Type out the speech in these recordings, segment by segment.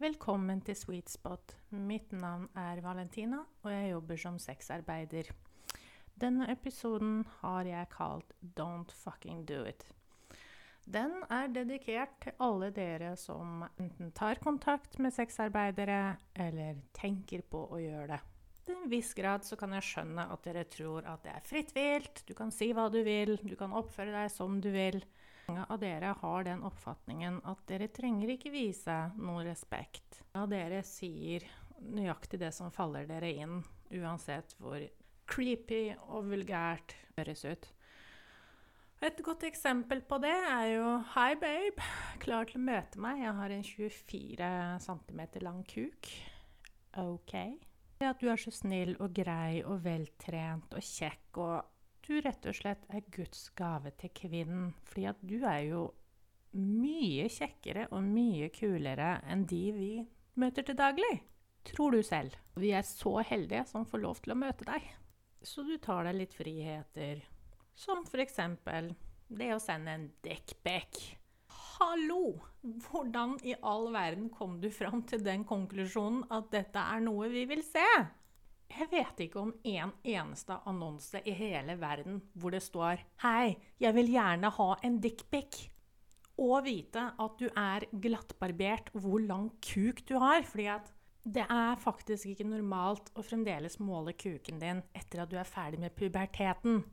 Velkommen til Sweet Spot. Mitt navn er Valentina, og jeg jobber som sexarbeider. Denne episoden har jeg kalt Don't fucking do it. Den er dedikert til alle dere som enten tar kontakt med sexarbeidere, eller tenker på å gjøre det. Til en viss grad så kan jeg skjønne at dere tror at det er fritt vilt, du kan si hva du vil, du kan oppføre deg som du vil. Mange av dere har den oppfatningen at dere trenger ikke vise noe respekt. Ja, dere sier nøyaktig det som faller dere inn, uansett hvor creepy og vulgært det høres ut. Et godt eksempel på det er jo Hei, babe. Klar til å møte meg. Jeg har en 24 cm lang kuk. OK. Det At du er så snill og grei og veltrent og kjekk og du rett og slett er Guds gave til kvinnen. Fordi at du er jo mye kjekkere og mye kulere enn de vi møter til daglig. Tror du selv. Vi er så heldige som får lov til å møte deg. Så du tar deg litt friheter. Som f.eks. det å sende en dekkbekk. Hallo! Hvordan i all verden kom du fram til den konklusjonen at dette er noe vi vil se? Jeg vet ikke om en eneste annonse i hele verden hvor det står 'Hei, jeg vil gjerne ha en dickpic'. Og vite at du er glattbarbert hvor lang kuk du har. fordi at det er faktisk ikke normalt å fremdeles måle kuken din etter at du er ferdig med puberteten.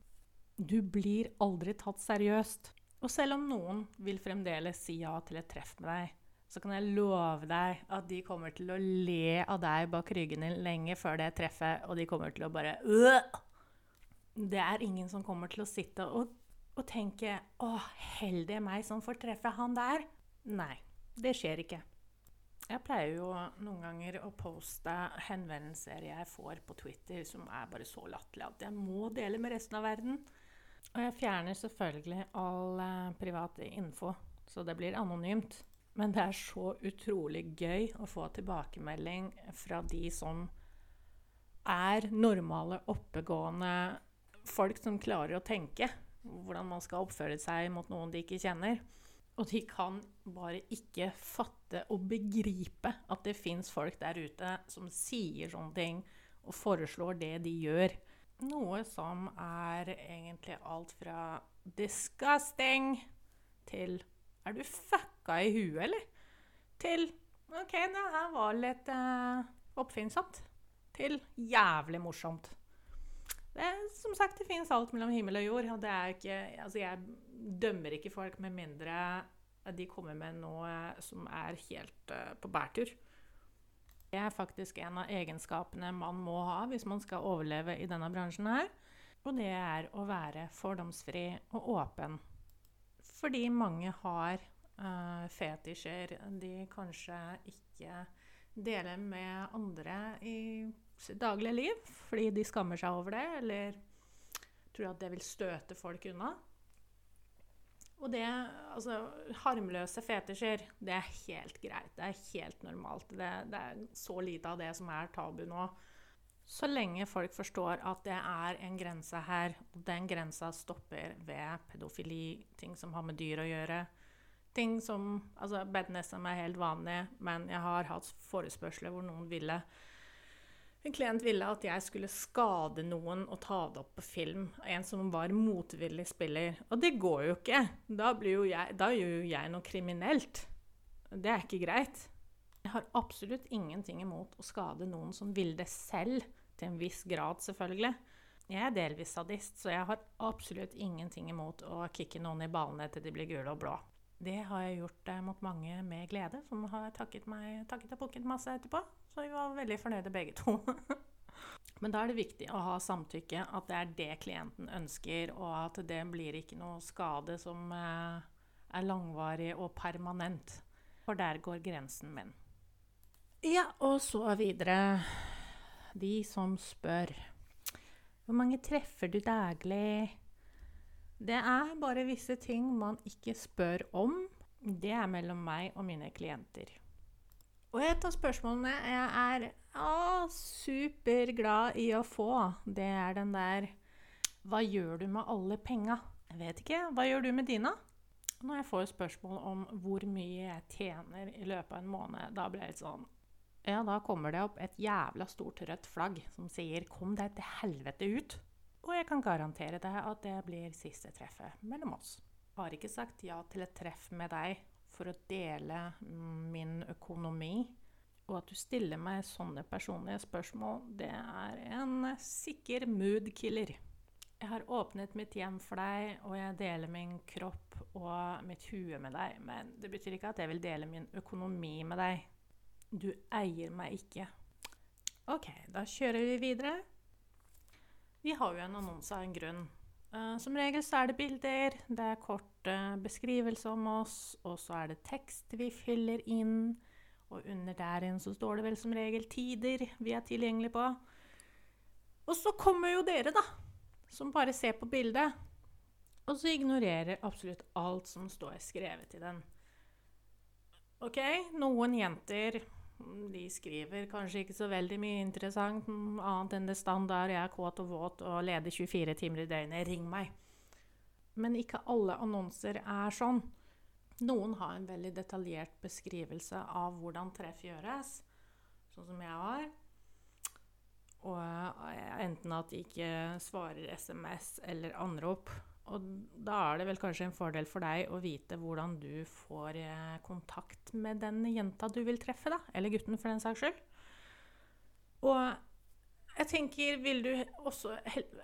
Du blir aldri tatt seriøst. Og selv om noen vil fremdeles si ja til et treff med deg, så kan jeg love deg at de kommer til å le av deg bak ryggen din lenge før det treffet, og de kommer til å bare øh! Det er ingen som kommer til å sitte og, og tenke 'Å, heldig meg som får treffe han der'. Nei, det skjer ikke. Jeg pleier jo noen ganger å poste henvendelser jeg får på Twitter som er bare så latterlige at jeg må dele med resten av verden. Og jeg fjerner selvfølgelig all uh, privat info, så det blir anonymt. Men det er så utrolig gøy å få tilbakemelding fra de som er normale, oppegående folk som klarer å tenke hvordan man skal oppføre seg mot noen de ikke kjenner. Og de kan bare ikke fatte og begripe at det fins folk der ute som sier sånne ting og foreslår det de gjør. Noe som er egentlig alt fra disgusting til er du fucka i huet, eller? Til OK, det her var litt uh, oppfinnsomt. Til jævlig morsomt. Det, som sagt, det fins alt mellom himmel og jord. Og det er ikke Altså, jeg dømmer ikke folk med mindre de kommer med noe som er helt uh, på bærtur. Det er faktisk en av egenskapene man må ha hvis man skal overleve i denne bransjen her. Og det er å være fordomsfri og åpen fordi mange har uh, fetisjer de kanskje ikke deler med andre i sitt daglige liv. Fordi de skammer seg over det, eller tror at det vil støte folk unna. Og det, altså, harmløse fetisjer, det er helt greit. Det er helt normalt. Det, det er så lite av det som er tabu nå. Så lenge folk forstår at det er en grense her, og den grensa stopper ved pedofili, ting som har med dyr å gjøre. Ting som Altså, BDSM er helt vanlig, men jeg har hatt forespørsler hvor noen ville En klient ville at jeg skulle skade noen og ta det opp på film. En som var motvillig spiller. Og det går jo ikke. Da, jo jeg, da gjør jo jeg noe kriminelt. Det er ikke greit. Jeg har absolutt ingenting imot å skade noen som vil det selv, til en viss grad, selvfølgelig. Jeg er delvis sadist, så jeg har absolutt ingenting imot å kicke noen i ballene til de blir gule og blå. Det har jeg gjort eh, mot mange med glede, som har takket, meg, takket og pukket masse etterpå. Så vi var veldig fornøyde begge to. Men da er det viktig å ha samtykke, at det er det klienten ønsker, og at det blir ikke noe skade som eh, er langvarig og permanent. For der går grensen min. Ja, og så videre. De som spør. Hvor mange treffer du daglig? Det er bare visse ting man ikke spør om. Det er mellom meg og mine klienter. Og et av spørsmålene jeg er å, superglad i å få, det er den der Hva gjør du med alle penga? Jeg vet ikke. Hva gjør du med dina? Når jeg får spørsmål om hvor mye jeg tjener i løpet av en måned, da blir jeg litt sånn Ja, da kommer det opp et jævla stort rødt flagg som sier 'kom deg til helvete ut'. Og jeg kan garantere deg at det blir siste treffet mellom oss. Jeg har ikke sagt ja til et treff med deg for å dele min økonomi. Og at du stiller meg sånne personlige spørsmål, det er en sikker mood-killer. Jeg har åpnet mitt hjem for deg, og jeg deler min kropp og mitt hue med deg. Men det betyr ikke at jeg vil dele min økonomi med deg. Du eier meg ikke. OK, da kjører vi videre. Vi har jo en annonse av en grunn. Uh, som regel så er det bilder, det er kort uh, beskrivelse om oss, og så er det tekst vi fyller inn. Og under der igjen så står det vel som regel tider vi er tilgjengelige på. Og så kommer jo dere, da, som bare ser på bildet. Og så ignorerer absolutt alt som står skrevet i den. OK, noen jenter de skriver kanskje ikke så veldig mye interessant, annet enn det standard 'jeg er kåt og våt og leder 24 timer i døgnet, ring meg'. Men ikke alle annonser er sånn. Noen har en veldig detaljert beskrivelse av hvordan treff gjøres, sånn som jeg har. Og eh, enten at de ikke svarer SMS eller anrop. Og da er det vel kanskje en fordel for deg å vite hvordan du får eh, kontakt med den jenta du vil treffe, da. Eller gutten, for den saks skyld. Og jeg tenker, vil du også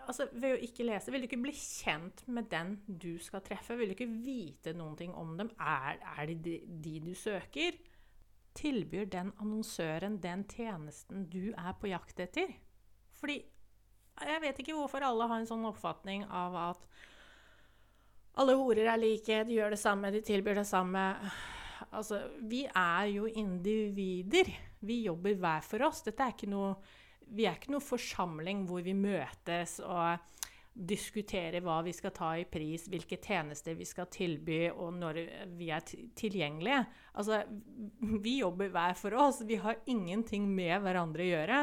altså Ved å ikke lese, vil du ikke bli kjent med den du skal treffe? Vil du ikke vite noen ting om dem? Er, er det de, de du søker? Tilbyr den annonsøren den tjenesten du er på jakt etter? Fordi jeg vet ikke hvorfor alle har en sånn oppfatning av at alle horer er like, de gjør det samme, de tilbyr det samme. Altså, vi er jo individer. Vi jobber hver for oss. Dette er ikke noe vi er ikke noen forsamling hvor vi møtes og diskuterer hva vi skal ta i pris, hvilke tjenester vi skal tilby, og når vi er tilgjengelige. Altså, vi jobber hver for oss. Vi har ingenting med hverandre å gjøre.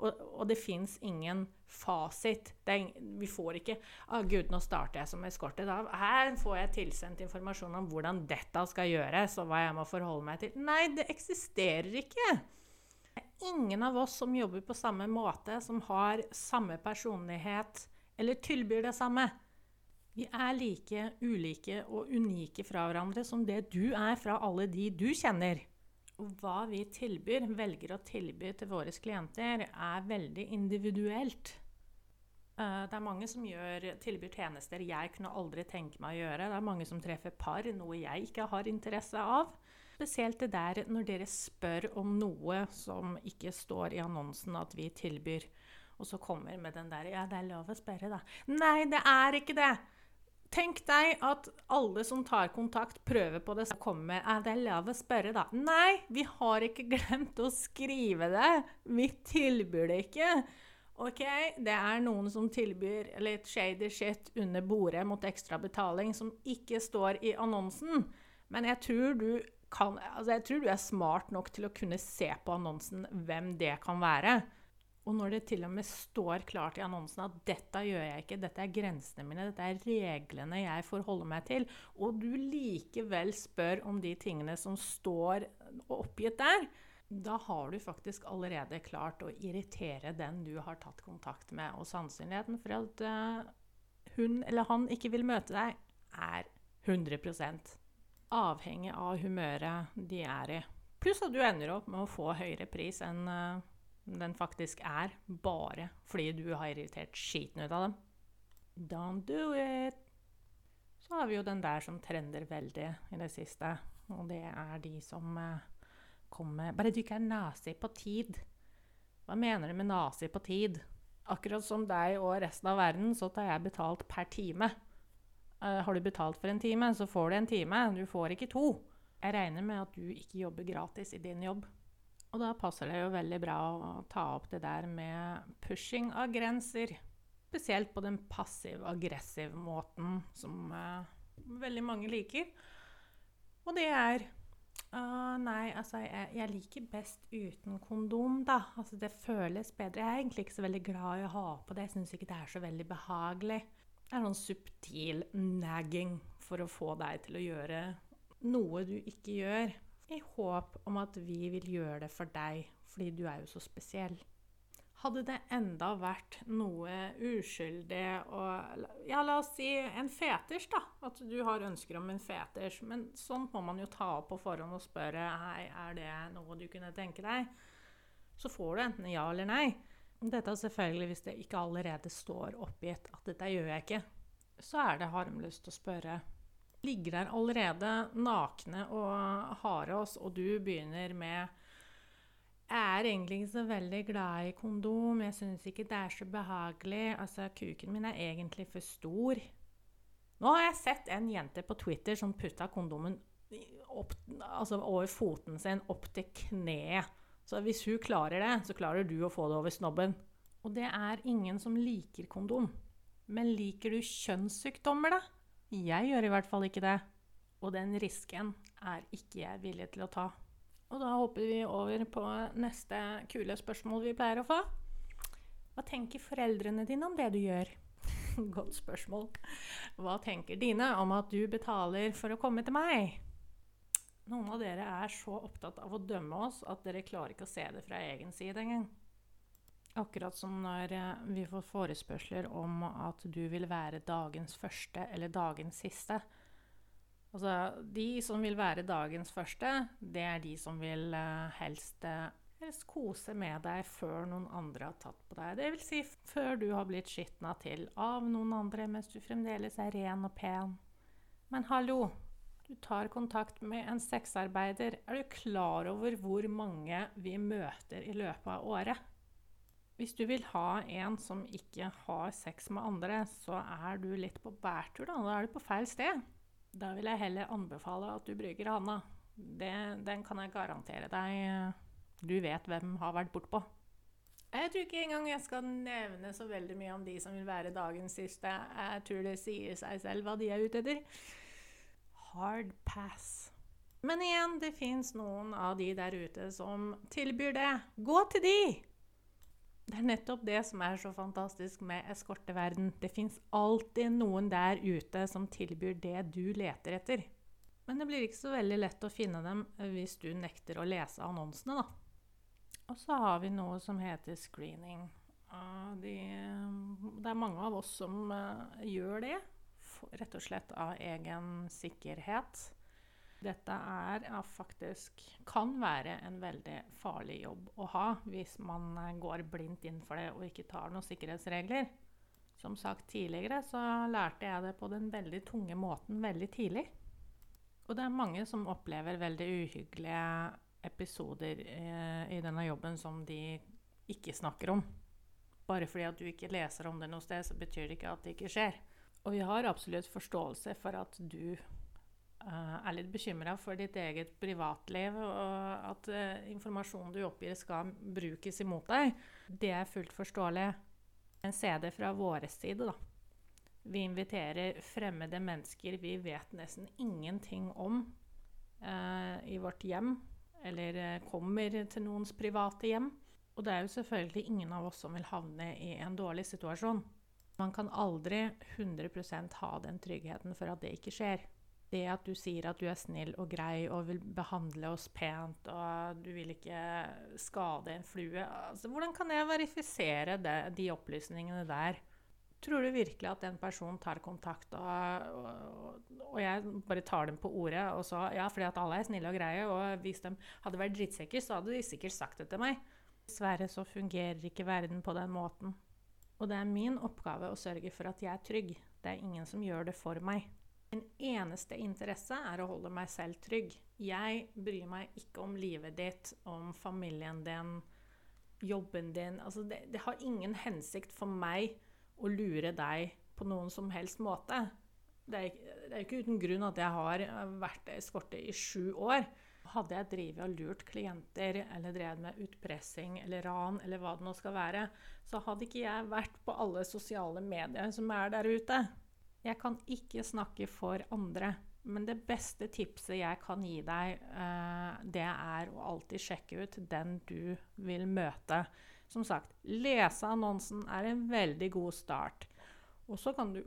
Og, og det fins ingen fasit. Er, vi får ikke ah, 'Gud, nå starter jeg som eskorte.' Da, her får jeg tilsendt informasjon om hvordan dette skal gjøres, og hva jeg må forholde meg til. Nei, det eksisterer ikke Det er ingen av oss som jobber på samme måte, som har samme personlighet eller tilbyr det samme. Vi er like ulike og unike fra hverandre som det du er fra alle de du kjenner. Hva vi tilbyr, velger å tilby til våre klienter, er veldig individuelt. Eh, det er mange som gjør, tilbyr tjenester jeg kunne aldri tenke meg å gjøre. Det er mange som treffer par, noe jeg ikke har interesse av. Spesielt det der når dere spør om noe som ikke står i annonsen at vi tilbyr, og så kommer med den der 'Ja, det er lov å spørre', da. Nei, det er ikke det! Tenk deg at alle som tar kontakt, prøver på det, så kommer er det er lov å spørre', da. Nei, vi har ikke glemt å skrive det! Vi tilbyr det ikke. Ok, det er noen som tilbyr litt shady shit under bordet mot ekstra betaling, som ikke står i annonsen. Men jeg tror du kan Altså, jeg tror du er smart nok til å kunne se på annonsen hvem det kan være. Og når det til og med står klart i annonsen at 'dette gjør jeg ikke', 'dette er grensene mine', 'dette er reglene jeg forholder meg til', og du likevel spør om de tingene som står oppgitt der, da har du faktisk allerede klart å irritere den du har tatt kontakt med. Og sannsynligheten for at uh, hun eller han ikke vil møte deg, er 100% avhengig av humøret de er i. Pluss at du ender opp med å få høyere pris enn uh, den faktisk er, bare fordi du har irritert skiten ut av dem. Don't do it! Så har vi jo den der som trender veldig i det siste, og det er de som uh, kommer Bare du ikke er nazi på tid. Hva mener du med nazi på tid? Akkurat som deg og resten av verden, så tar jeg betalt per time. Uh, har du betalt for en time, så får du en time. Du får ikke to. Jeg regner med at du ikke jobber gratis i din jobb. Og da passer det jo veldig bra å ta opp det der med pushing av grenser. Spesielt på den passiv-aggressiv måten som uh, veldig mange liker. Og det er uh, Nei, altså, jeg, jeg, liker best uten kondom, da. Altså, det føles bedre. Jeg er egentlig ikke så veldig glad i å ha på det. Jeg syns ikke det er så veldig behagelig Det er sånn subtil nagging for å få deg til å gjøre noe du ikke gjør, i håp om at vi vil gjøre det for deg, fordi du er jo så spesiell. Hadde det enda vært noe uskyldig og Ja, la oss si en fetisj, da. At du har ønsker om en fetisj. Men sånn må man jo ta opp på forhånd og spørre Hei, er det noe du kunne tenke deg. Så får du enten ja eller nei. Dette er selvfølgelig hvis det ikke allerede står oppgitt at dette gjør jeg ikke. Så er det harmløst å spørre. Ligger der allerede nakne og harde oss, og du begynner med er egentlig ikke så veldig glad i kondom. Jeg syns ikke det er så behagelig. Altså, kuken min er egentlig for stor. Nå har jeg sett en jente på Twitter som putta kondomen opp, altså over foten sin opp til kneet. Så hvis hun klarer det, så klarer du å få det over snobben. Og det er ingen som liker kondom. Men liker du kjønnssykdommer, da? Jeg gjør i hvert fall ikke det. Og den risken er ikke jeg villig til å ta. Og da hopper vi over på neste kule spørsmål vi pleier å få. Hva tenker foreldrene dine om det du gjør? Godt spørsmål. Hva tenker dine om at du betaler for å komme til meg? Noen av dere er så opptatt av å dømme oss at dere klarer ikke å se det fra egen side engang. Akkurat som når eh, vi får forespørsler om at du vil være dagens første eller dagens siste. Altså, de som vil være dagens første, det er de som vil uh, helst, uh, helst, kose med deg før noen andre har tatt på deg. Det vil si før du har blitt skitna til av noen andre mens du fremdeles er ren og pen. Men hallo, du tar kontakt med en sexarbeider. Er du klar over hvor mange vi møter i løpet av året? Hvis du vil ha en som ikke har sex med andre, så er du litt på bærtur, da. Da er du på feil sted. Da vil jeg heller anbefale at du bruker Hanna. Det, den kan jeg garantere deg. Du vet hvem har vært bortpå. Jeg tror ikke engang jeg skal nevne så veldig mye om de som vil være dagens siste. Jeg tror det sier seg selv hva de er ute etter. Hard pass. Men igjen, det fins noen av de der ute som tilbyr det. Gå til de! Det er nettopp det som er så fantastisk med eskorteverden. Det fins alltid noen der ute som tilbyr det du leter etter. Men det blir ikke så veldig lett å finne dem hvis du nekter å lese annonsene, da. Og så har vi noe som heter screening. De, det er mange av oss som uh, gjør det, rett og slett av egen sikkerhet. Dette er ja, faktisk kan være en veldig farlig jobb å ha hvis man eh, går blindt inn for det og ikke tar noen sikkerhetsregler. Som sagt tidligere så lærte jeg det på den veldig tunge måten veldig tidlig. Og det er mange som opplever veldig uhyggelige episoder eh, i denne jobben som de ikke snakker om. Bare fordi at du ikke leser om det noe sted, så betyr det ikke at det ikke skjer. Og vi har absolutt forståelse for at du er litt bekymra for ditt eget privatliv, og at uh, informasjonen du oppgir, skal brukes imot deg, det er fullt forståelig. En CD fra våre side, da. Vi inviterer fremmede mennesker vi vet nesten ingenting om, uh, i vårt hjem, eller uh, kommer til noens private hjem. Og det er jo selvfølgelig ingen av oss som vil havne i en dårlig situasjon. Man kan aldri 100% ha den tryggheten for at det ikke skjer det at du sier at du er snill og grei og vil behandle oss pent og du vil ikke skade en flue altså, Hvordan kan jeg verifisere det, de opplysningene der? Tror du virkelig at den personen tar kontakt, og, og, og, jeg bare tar dem på ordet? og så, Ja, fordi at alle er snille og greie, og hvis de hadde vært drittsekker, så hadde de sikkert sagt det til meg. Dessverre så fungerer ikke verden på den måten. Og det er min oppgave å sørge for at jeg er trygg. Det er ingen som gjør det for meg. Min eneste interesse er å holde meg selv trygg. Jeg bryr meg ikke om livet ditt, om familien din, jobben din. Altså det, det, har ingen hensikt for meg å lure deg på noen som helst måte. Det er, det er ikke uten grunn at jeg har vært eskorte i sju år. Hadde jeg drevet og lurt klienter eller drevet med utpressing eller ran, eller hva det nå skal være, så hadde ikke jeg vært på alle sosiale medier som er der ute. Jeg kan ikke snakke for andre, men det beste tipset jeg kan gi deg, eh, det er å alltid sjekke ut den du vil møte. Som sagt, lese annonsen er en veldig god start. Og så kan du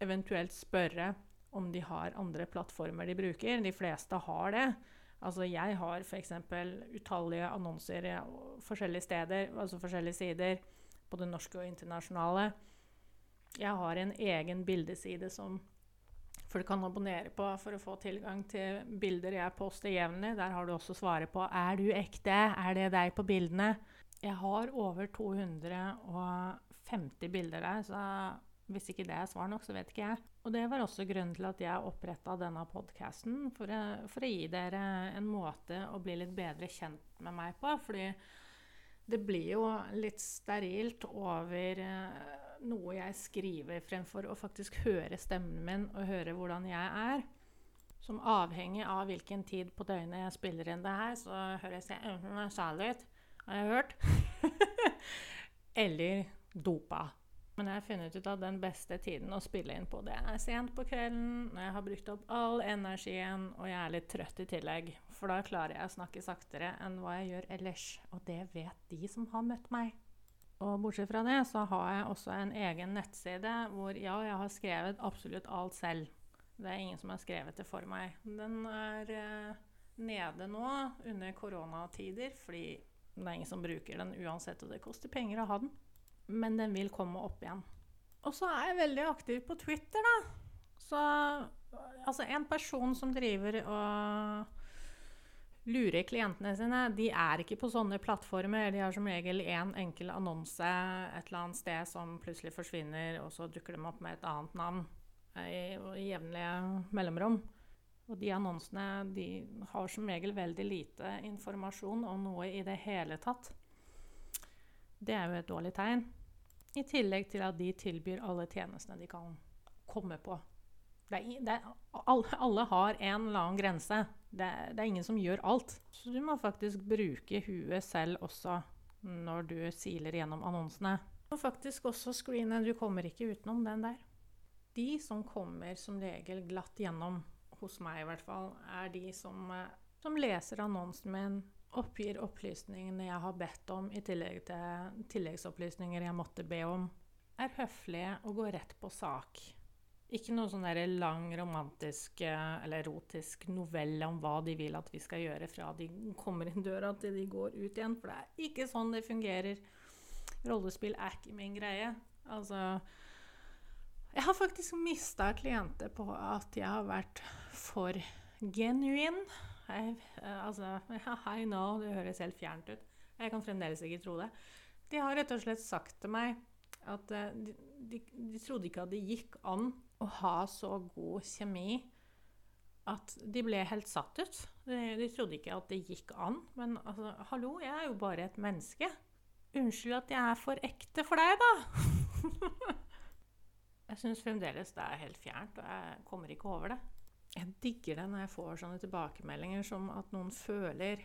eventuelt spørre om de har andre plattformer de bruker. De fleste har det. Altså jeg har f.eks. utallige annonser forskjellige steder, altså forskjellige sider, både norske og internasjonale. Jeg har en egen bildeside som folk kan abonnere på for å få tilgang til bilder jeg poster jevnlig. Der har du også svaret på er du ekte, er det deg på bildene. Jeg har over 250 bilder der, så hvis ikke det er svar nok, så vet ikke jeg. Og det var også grunnen til at jeg oppretta denne podkasten, for, for, å gi dere en måte å bli litt bedre kjent med meg på. Fordi det blir jo litt sterilt over uh, noe jeg skriver, fremfor å faktisk høre stemmen min og høre hvordan jeg er. Som avhengig av hvilken tid på døgnet jeg spiller inn det her, så høres jeg enten nasal ut, har jeg hørt, eller dopa. Men jeg har funnet ut at den beste tiden å spille inn på, det er sent på kvelden, når jeg har brukt opp all energien og jeg er litt trøtt i tillegg. For da klarer jeg å snakke saktere enn hva jeg gjør ellers. Og det vet de som har møtt meg. Og bortsett fra det så har jeg også en egen nettside hvor ja, jeg har skrevet absolutt alt selv. Det er ingen som har skrevet det for meg. Den er eh, nede nå under koronatider fordi det er ingen som bruker den uansett, og det koster penger å ha den men den vil komme opp igjen. Og så er jeg veldig aktiv på Twitter, da. Så altså en person som driver og lurer klientene sine, de er ikke på sånne plattformer. De har som regel én en enkel annonse et eller annet sted som plutselig forsvinner, og så dukker de opp med et annet navn i, i jevnlige mellomrom. Og de annonsene de har som regel veldig lite informasjon om noe i det hele tatt. Det er jo et dårlig tegn. I tillegg til at de tilbyr alle tjenestene de kan komme på. Det er, det alle, har en eller annen grense. Det det er, ingen som gjør alt. Så du må faktisk bruke huet selv også når du siler gjennom annonsene. Du må faktisk også screene. Du kommer ikke utenom den der. De som kommer som regel glatt gjennom, hos meg i hvert fall, er de som, eh, som leser annonsen min, oppgir opplysningene jeg har bedt om, i tillegg til tilleggsopplysninger jeg måtte be om, er høflige og går rett på sak. Ikke noe sånn lang, romantisk eh, eller erotisk novelle om hva de vil at vi skal gjøre fra de kommer inn døra til de går ut igjen, for det er ikke sånn det fungerer. Rollespill er ikke min greie. Altså Jeg har faktisk mista klienter på at jeg har vært for genuin jeg, eh, altså, I know, det høres helt fjernt ut. Jeg kan fremdeles ikke tro det. De har rett og slett sagt til meg at uh, de, de, de, trodde ikke at det gikk an å ha så god kjemi at de ble helt satt ut. De, de trodde ikke at det gikk an. Men altså, hallo, jeg er jo bare et menneske. Unnskyld at jeg er for ekte for deg, da. jeg syns fremdeles det er helt fjernt, og jeg kommer ikke over det jeg digger det når jeg får sånne tilbakemeldinger som at noen føler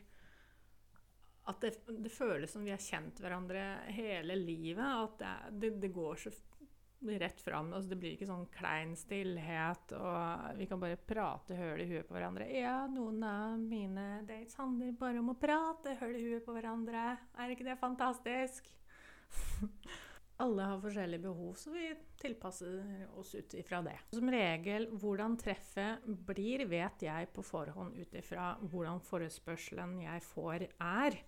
At det, det føles som vi har kjent hverandre hele livet. At det, det, det går så rett fram. Altså, det blir ikke sånn klein stillhet, og vi kan bare prate høl i huet på hverandre. Ja, noen av mine dates handler bare om å prate høl i huet på hverandre. Er ikke det fantastisk? alle har forskjellige behov, så vi tilpasser oss ut ifra det. Som regel, hvordan treffet blir, vet jeg på forhånd ut ifra hvordan forespørselen jeg får, er.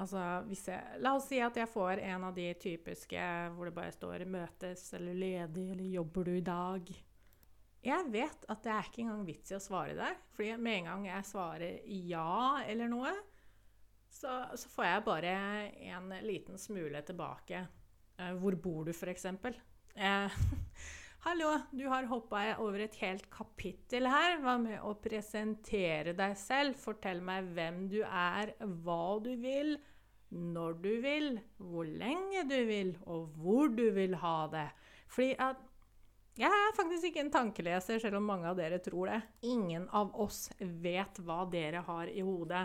Altså, jeg, la oss si at jeg får en av de typiske hvor det bare står 'møtes' eller 'ledig' eller 'jobber du i dag'? Jeg vet at det er ikke engang vits i å svare der. fordi med en gang jeg svarer ja eller noe, så, så får jeg bare en liten smule tilbake. Eh, hvor bor du, f.eks.? Eh, Hallo, du har hoppa over et helt kapittel her. Hva med å presentere deg selv? Fortell meg hvem du er, hva du vil, når du vil, hvor lenge du vil, og hvor du vil ha det. Fordi at jeg er faktisk ikke en tankeleser, selv om mange av dere tror det. Ingen av oss vet hva dere har i hodet.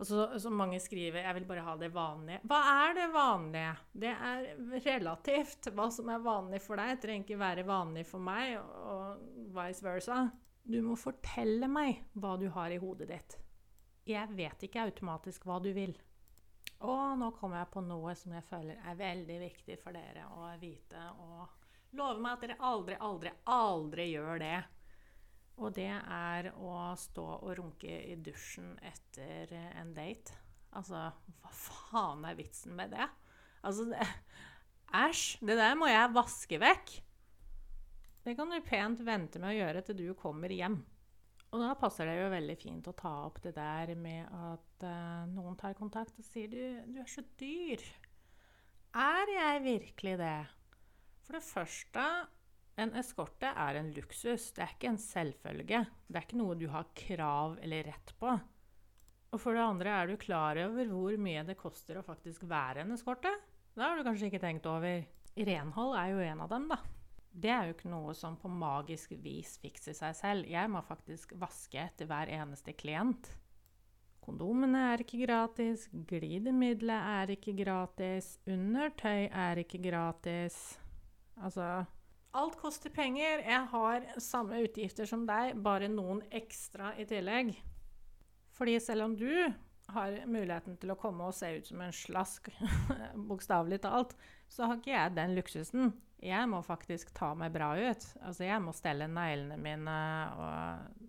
Og så, så, mange skriver 'jeg vil bare ha det vanlige'. Hva er det vanlige? Det er relativt. Hva som er vanlig for deg, trenger ikke være vanlig for meg, og vice versa. Du må fortelle meg hva du har i hodet ditt. Jeg vet ikke automatisk hva du vil. Og nå kommer jeg på noe som jeg føler er veldig viktig for dere å vite og Lover meg at dere aldri, aldri, aldri gjør det. Og det er å stå og runke i dusjen etter en date. Altså, hva faen er vitsen med det? Altså, Æsj! Det der må jeg vaske vekk. Det kan du pent vente med å gjøre til du kommer hjem. Og da passer det jo veldig fint å ta opp det der med at uh, noen tar kontakt og sier du, du er så dyr. Er jeg virkelig det? For det første, en eskorte er en luksus. Det er ikke en selvfølge. Det er ikke noe du har krav eller rett på. Og for det andre, er du klar over hvor mye det koster å faktisk være en eskorte? Det har du kanskje ikke tenkt over. Renhold er jo en av dem, da. Det er jo ikke noe som på magisk vis fikser seg selv. Jeg må faktisk vaske etter hver eneste klient. Kondomene er ikke gratis, glidemiddelet er ikke gratis, undertøy er ikke gratis. Altså Alt koster penger. Jeg har samme utgifter som deg, bare noen ekstra i tillegg. Fordi selv om du har muligheten til å komme og se ut som en slask, bokstavelig talt, så har ikke jeg den luksusen. Jeg må faktisk ta meg bra ut. Altså, jeg må stelle neglene mine og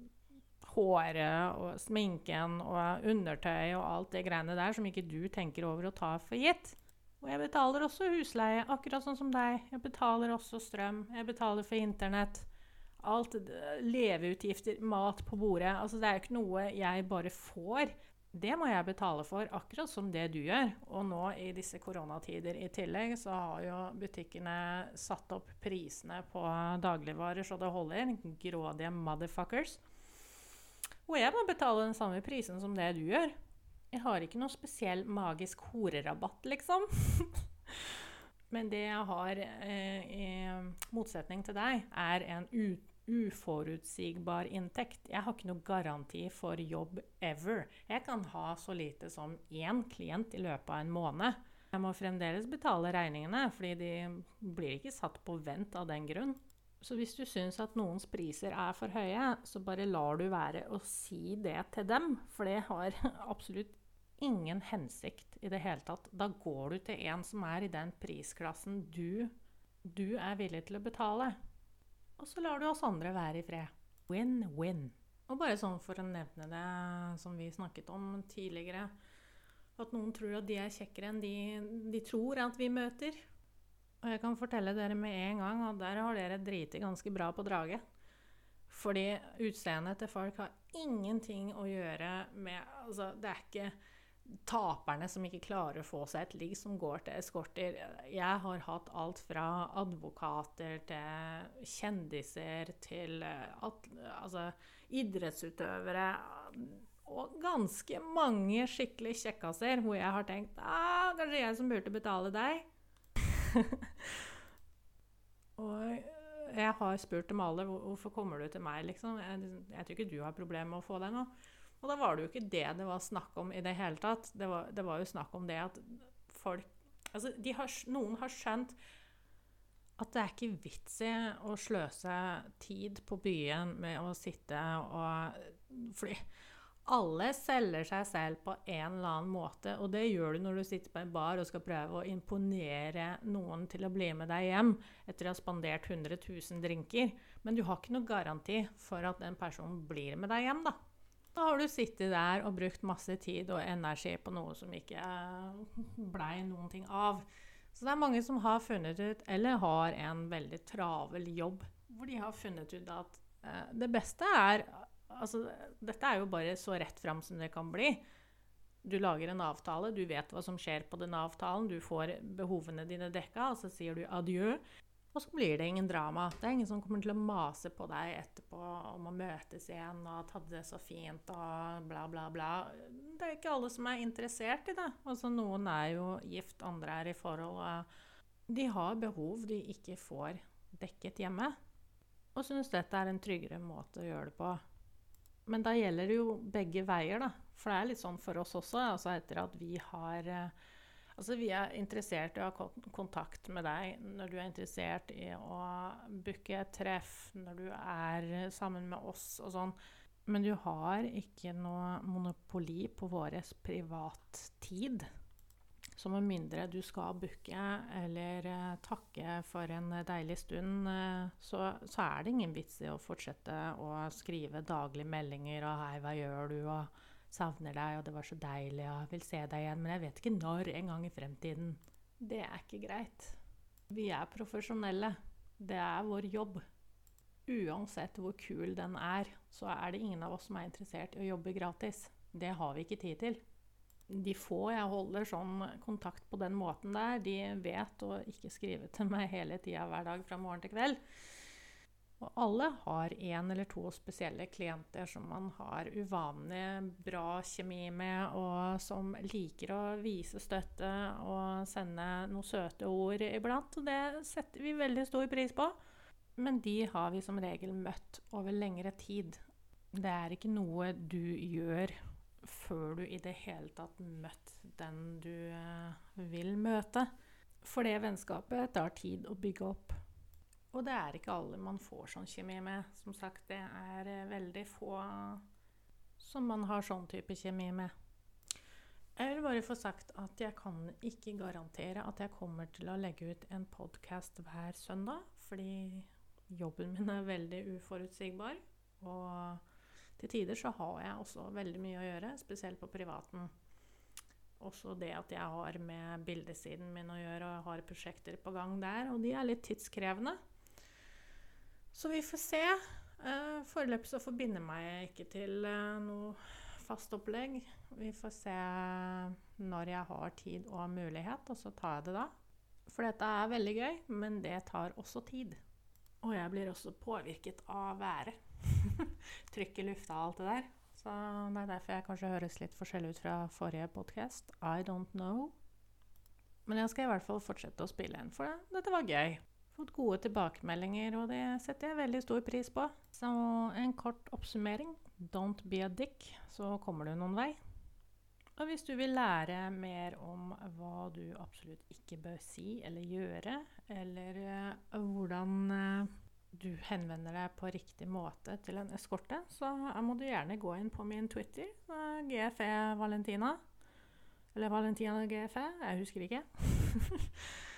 håret og sminken og undertøy og alt det greiene der som ikke du tenker over å ta for gitt. Og jeg betaler også husleie, akkurat sånn som deg. Jeg betaler også strøm. Jeg betaler for internett. Alt. Leveutgifter, mat på bordet. Altså, det er jo ikke noe jeg bare får. Det må jeg betale for, akkurat som det du gjør. Og nå i disse koronatider i tillegg, så har jo butikkene satt opp prisene på dagligvarer så det holder. Grådige motherfuckers. Og jeg må betale den samme prisen som det du gjør. Jeg har ikke noe spesiell magisk horerabatt, liksom. Men det jeg har, eh, i motsetning til deg, er en ut uforutsigbar inntekt. Jeg har ikke noe garanti for jobb ever. Jeg kan ha så lite som én klient i løpet av en måned. Jeg må fremdeles betale regningene, fordi de blir ikke satt på vent av den grunn. Så hvis du syns at noens priser er for høye, så bare lar du være å si det til dem. For det har absolutt ingen hensikt i det hele tatt. Da går du til en som er i den prisklassen du, du er villig til å betale. Og så lar du oss andre være i fred. Win-win. Og bare sånn for å nevne det som vi snakket om tidligere At noen tror at de er kjekkere enn de, de tror at vi møter. Og jeg kan fortelle dere med en gang at der har dere driti ganske bra på draget. Fordi utseendet til folk har ingenting å gjøre med Altså, det er ikke taperne som ikke klarer å få seg et ligg, som går til eskorter. Jeg har hatt alt fra advokater til kjendiser til eh, at, altså, idrettsutøvere. Og ganske mange skikkelig kjekkaser hvor jeg har tenkt ah, kanskje jeg som burde betale deg. og jeg har spurt dem alle hvorfor kommer du til meg, liksom. Jeg, jeg tror ikke du har problemer med å få deg noe. Og da var det jo ikke det det var snakk om i det hele tatt. Det var, det var jo snakk om det at folk Altså, har, noen har skjønt at det er ikke vits i å sløse tid på byen med å sitte og fly. alle selger seg selv på en eller annen måte, og det gjør du når du sitter på en bar og skal prøve å imponere noen til å bli med deg hjem etter å ha spandert 100 000 drinker. Men du har ikke noe garanti for at den personen blir med deg hjem, da. Da har du sittet der og brukt masse tid og energi på noe som ikke blei noen ting av. Så det er mange som har funnet ut, eller har en veldig travel jobb, hvor de har funnet ut at eh, det beste er Altså, dette er jo bare så rett fram som det kan bli. Du lager en avtale, du vet hva som skjer på den avtalen, du får behovene dine dekka, og så sier du adjø. Og så blir det ingen drama. Det er ingen som kommer til å mase på deg etterpå om å møtes igjen og 'hadde det så fint' og bla, bla, bla. Det er ikke alle som er interessert i det. Altså, noen er jo gift, andre er i forhold. Og de har behov de ikke får dekket hjemme. Og syns dette er en tryggere måte å gjøre det på. Men da gjelder det jo begge veier, da. For det er litt sånn for oss også, altså etter at vi har eh, Altså, vi er interessert i å ha kontakt med deg når du er interessert i å booke treff, når du er sammen med oss og sånn. Men du har ikke noe monopoli på vår privattid. Så med mindre du skal booke eller eh, takke for en deilig stund, eh, så, så, er det ingen vits i å fortsette å skrive daglige meldinger og 'Hei, hva gjør du?' og 'Savner deg', og 'Det var så deilig', og 'Vil se deg igjen', men jeg vet ikke når en gang i fremtiden. Det er ikke greit. Vi er profesjonelle. Det er vår jobb. Uansett hvor kul den er, så er det ingen av oss som er interessert i å jobbe gratis. Det har vi ikke tid til de få jeg holder sånn kontakt på den måten der, de vet å ikke skrive til meg hele tida hver dag fra morgen til kveld. Og alle har én eller to spesielle klienter som man har uvanlig bra kjemi med, og som liker å vise støtte og sende noen søte ord iblant. Og det setter vi veldig stor pris på. Men de har vi som regel møtt over lengre tid. Det er ikke noe du gjør før du i det hele tatt møtt den du eh, vil møte. For det vennskapet tar tid å bygge opp. Og det er ikke alle man får sånn kjemi med. Som sagt, det er eh, veldig få som man har sånn type kjemi med. Jeg vil bare få sagt at jeg kan ikke garantere at jeg kommer til å legge ut en podkast hver søndag, fordi jobben min er veldig uforutsigbar. Og til tider så har jeg også veldig mye å gjøre, spesielt på privaten. Også det at jeg har med bildesiden min å gjøre, og jeg har prosjekter på gang der. Og de er litt tidskrevende. Så vi får se. Uh, Foreløpig så forbinder meg ikke til uh, noe fast opplegg. Vi får se når jeg har tid og mulighet, og så tar jeg det da. For dette er veldig gøy, men det tar også tid. Og jeg blir også påvirket av været. Trykk i lufta og alt det der. Så det er derfor jeg kanskje høres litt forskjellig ut fra forrige podkast. I don't know. Men jeg skal i hvert fall fortsette å spille en, for det. dette var gøy. Fått gode tilbakemeldinger, og det setter jeg veldig stor pris på. Så en kort oppsummering. Don't be a dick, så kommer du noen vei. Og hvis du vil lære mer om hva du absolutt ikke bør si eller gjøre, eller uh, hvordan uh, du henvender deg på riktig måte til en eskorte, så må du gjerne gå inn på min Twitter, GFE Valentina. Eller Valentina GFE, jeg husker ikke.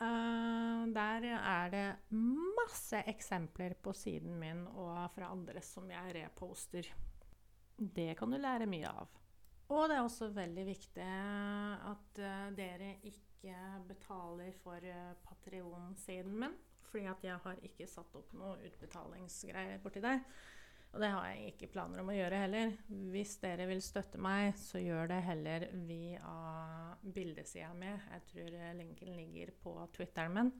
uh, der er det masse eksempler på siden min og fra andre som jeg reposter. Det kan du lære mye av. Og det er også veldig viktig at uh, dere ikke betaler for uh, Patrion-siden min. Fordi at jeg har ikke satt opp noe utbetalingsgreier borti der. Og det har jeg ikke planer om å gjøre heller. Hvis dere vil støtte meg, så gjør det heller via bildesida mi. Jeg tror linken ligger på Twitteren min.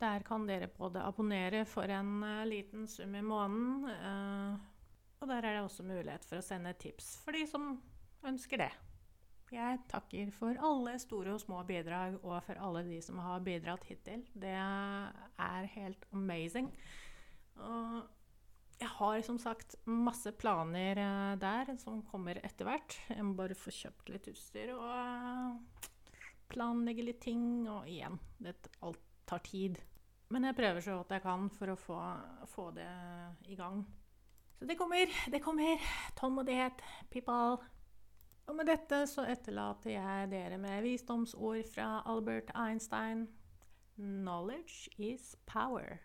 Der kan dere både abonnere for en uh, liten sum i måneden, uh, og der er det også mulighet for å sende tips for de som ønsker det. Jeg takker for alle store og små bidrag, og for alle de som har bidratt hittil. Det er helt amazing. Og jeg har som sagt masse planer eh, der som kommer etter hvert. Jeg må bare få kjøpt litt utstyr og planlegge litt ting. Og igjen, det, alt tar tid. Men jeg prøver så godt jeg kan for å få, få det i gang. Så det kommer. Det kommer. Tålmodighet. People. Og med dette så etterlater jeg dere med visdomsord fra Albert Einstein. Knowledge is power.